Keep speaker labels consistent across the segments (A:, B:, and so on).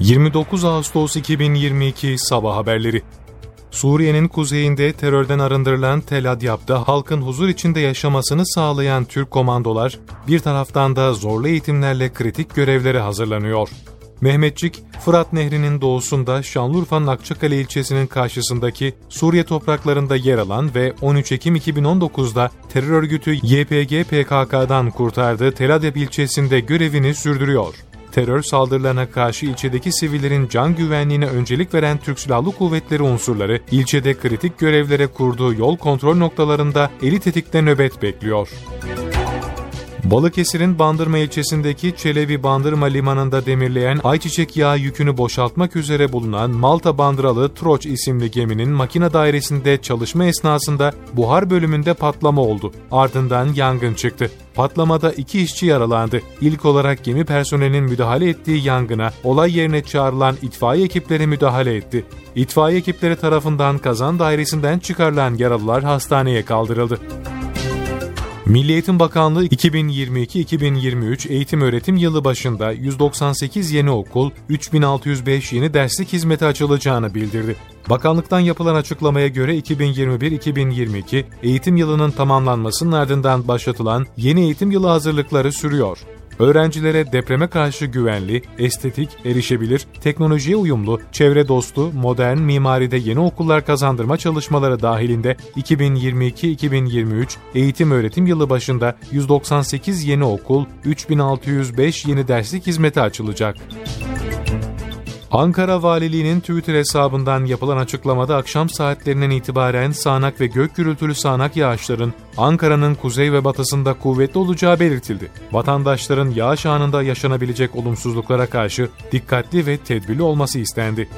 A: 29 Ağustos 2022 Sabah Haberleri Suriye'nin kuzeyinde terörden arındırılan Tel Adyab'da halkın huzur içinde yaşamasını sağlayan Türk komandolar, bir taraftan da zorlu eğitimlerle kritik görevlere hazırlanıyor. Mehmetçik, Fırat Nehri'nin doğusunda Şanlıurfa'nın Akçakale ilçesinin karşısındaki Suriye topraklarında yer alan ve 13 Ekim 2019'da terör örgütü YPG PKK'dan kurtardığı Tel Adyab ilçesinde görevini sürdürüyor terör saldırılarına karşı ilçedeki sivillerin can güvenliğine öncelik veren Türk Silahlı Kuvvetleri unsurları ilçede kritik görevlere kurduğu yol kontrol noktalarında eli tetikte nöbet bekliyor. Balıkesir'in Bandırma ilçesindeki Çelebi Bandırma limanında demirleyen ayçiçek yağı yükünü boşaltmak üzere bulunan Malta bandıralı Troç isimli geminin makine dairesinde çalışma esnasında buhar bölümünde patlama oldu. Ardından yangın çıktı. Patlamada iki işçi yaralandı. İlk olarak gemi personelinin müdahale ettiği yangına olay yerine çağrılan itfaiye ekipleri müdahale etti. İtfaiye ekipleri tarafından kazan dairesinden çıkarılan yaralılar hastaneye kaldırıldı. Milli Eğitim Bakanlığı 2022-2023 eğitim öğretim yılı başında 198 yeni okul, 3605 yeni derslik hizmeti açılacağını bildirdi. Bakanlıktan yapılan açıklamaya göre 2021-2022 eğitim yılının tamamlanmasının ardından başlatılan yeni eğitim yılı hazırlıkları sürüyor öğrencilere depreme karşı güvenli, estetik, erişebilir, teknolojiye uyumlu, çevre dostu, modern mimaride yeni okullar kazandırma çalışmaları dahilinde 2022-2023 eğitim öğretim yılı başında 198 yeni okul, 3605 yeni derslik hizmeti açılacak. Ankara Valiliği'nin Twitter hesabından yapılan açıklamada akşam saatlerinden itibaren sağanak ve gök gürültülü sağanak yağışların Ankara'nın kuzey ve batısında kuvvetli olacağı belirtildi. Vatandaşların yağış anında yaşanabilecek olumsuzluklara karşı dikkatli ve tedbirli olması istendi.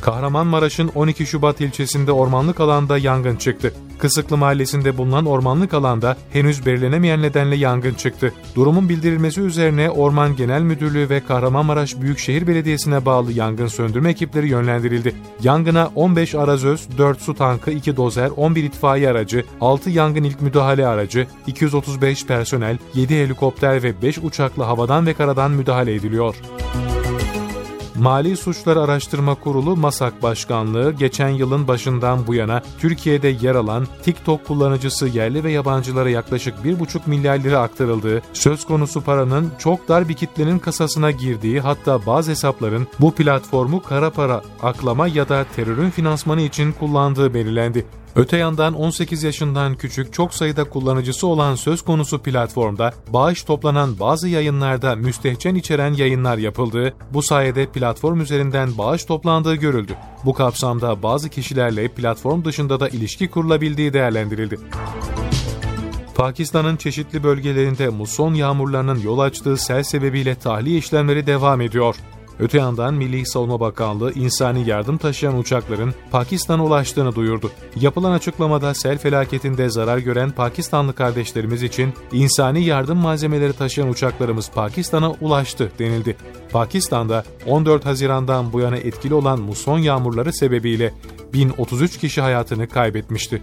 A: Kahramanmaraş'ın 12 Şubat ilçesinde ormanlık alanda yangın çıktı. Kısıklı mahallesinde bulunan ormanlık alanda henüz belirlenemeyen nedenle yangın çıktı. Durumun bildirilmesi üzerine Orman Genel Müdürlüğü ve Kahramanmaraş Büyükşehir Belediyesi'ne bağlı yangın söndürme ekipleri yönlendirildi. Yangına 15 arazöz, 4 su tankı, 2 dozer, 11 itfaiye aracı, 6 yangın ilk müdahale aracı, 235 personel, 7 helikopter ve 5 uçakla havadan ve karadan müdahale ediliyor. Mali Suçlar Araştırma Kurulu MASAK Başkanlığı geçen yılın başından bu yana Türkiye'de yer alan TikTok kullanıcısı yerli ve yabancılara yaklaşık 1,5 milyar lira aktarıldığı, söz konusu paranın çok dar bir kitlenin kasasına girdiği hatta bazı hesapların bu platformu kara para aklama ya da terörün finansmanı için kullandığı belirlendi. Öte yandan 18 yaşından küçük çok sayıda kullanıcısı olan söz konusu platformda bağış toplanan bazı yayınlarda müstehcen içeren yayınlar yapıldığı, bu sayede platform üzerinden bağış toplandığı görüldü. Bu kapsamda bazı kişilerle platform dışında da ilişki kurulabildiği değerlendirildi. Pakistan'ın çeşitli bölgelerinde muson yağmurlarının yol açtığı sel sebebiyle tahliye işlemleri devam ediyor. Öte yandan Milli Savunma Bakanlığı insani yardım taşıyan uçakların Pakistan'a ulaştığını duyurdu. Yapılan açıklamada sel felaketinde zarar gören Pakistanlı kardeşlerimiz için insani yardım malzemeleri taşıyan uçaklarımız Pakistan'a ulaştı denildi. Pakistan'da 14 Haziran'dan bu yana etkili olan muson yağmurları sebebiyle 1033 kişi hayatını kaybetmişti.